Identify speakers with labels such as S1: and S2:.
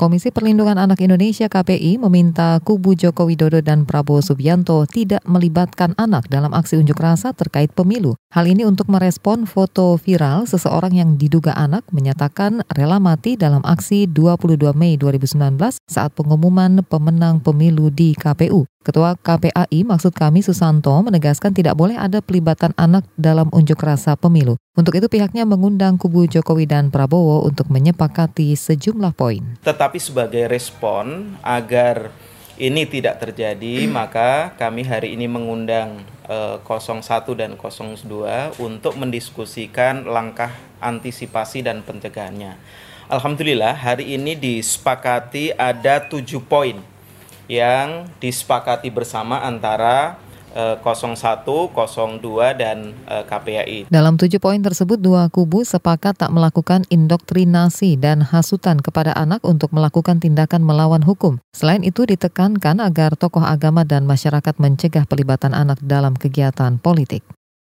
S1: Komisi Perlindungan Anak Indonesia KPI meminta kubu Joko Widodo dan Prabowo Subianto tidak melibatkan anak dalam aksi unjuk rasa terkait pemilu. Hal ini untuk merespon foto viral seseorang yang diduga anak menyatakan rela mati dalam aksi 22 Mei 2019 saat pengumuman pemenang pemilu di KPU. Ketua KPAI maksud kami Susanto menegaskan tidak boleh ada pelibatan anak dalam unjuk rasa pemilu. Untuk itu pihaknya mengundang kubu Jokowi dan Prabowo untuk menyepakati sejumlah poin.
S2: Tetapi sebagai respon agar ini tidak terjadi, maka kami hari ini mengundang eh, 01 dan 02 untuk mendiskusikan langkah antisipasi dan pencegahannya. Alhamdulillah hari ini disepakati ada tujuh poin yang disepakati bersama antara 01, eh, 02, dan eh, KPAI.
S1: Dalam tujuh poin tersebut, dua kubu sepakat tak melakukan indoktrinasi dan hasutan kepada anak untuk melakukan tindakan melawan hukum. Selain itu, ditekankan agar tokoh agama dan masyarakat mencegah pelibatan anak dalam kegiatan politik.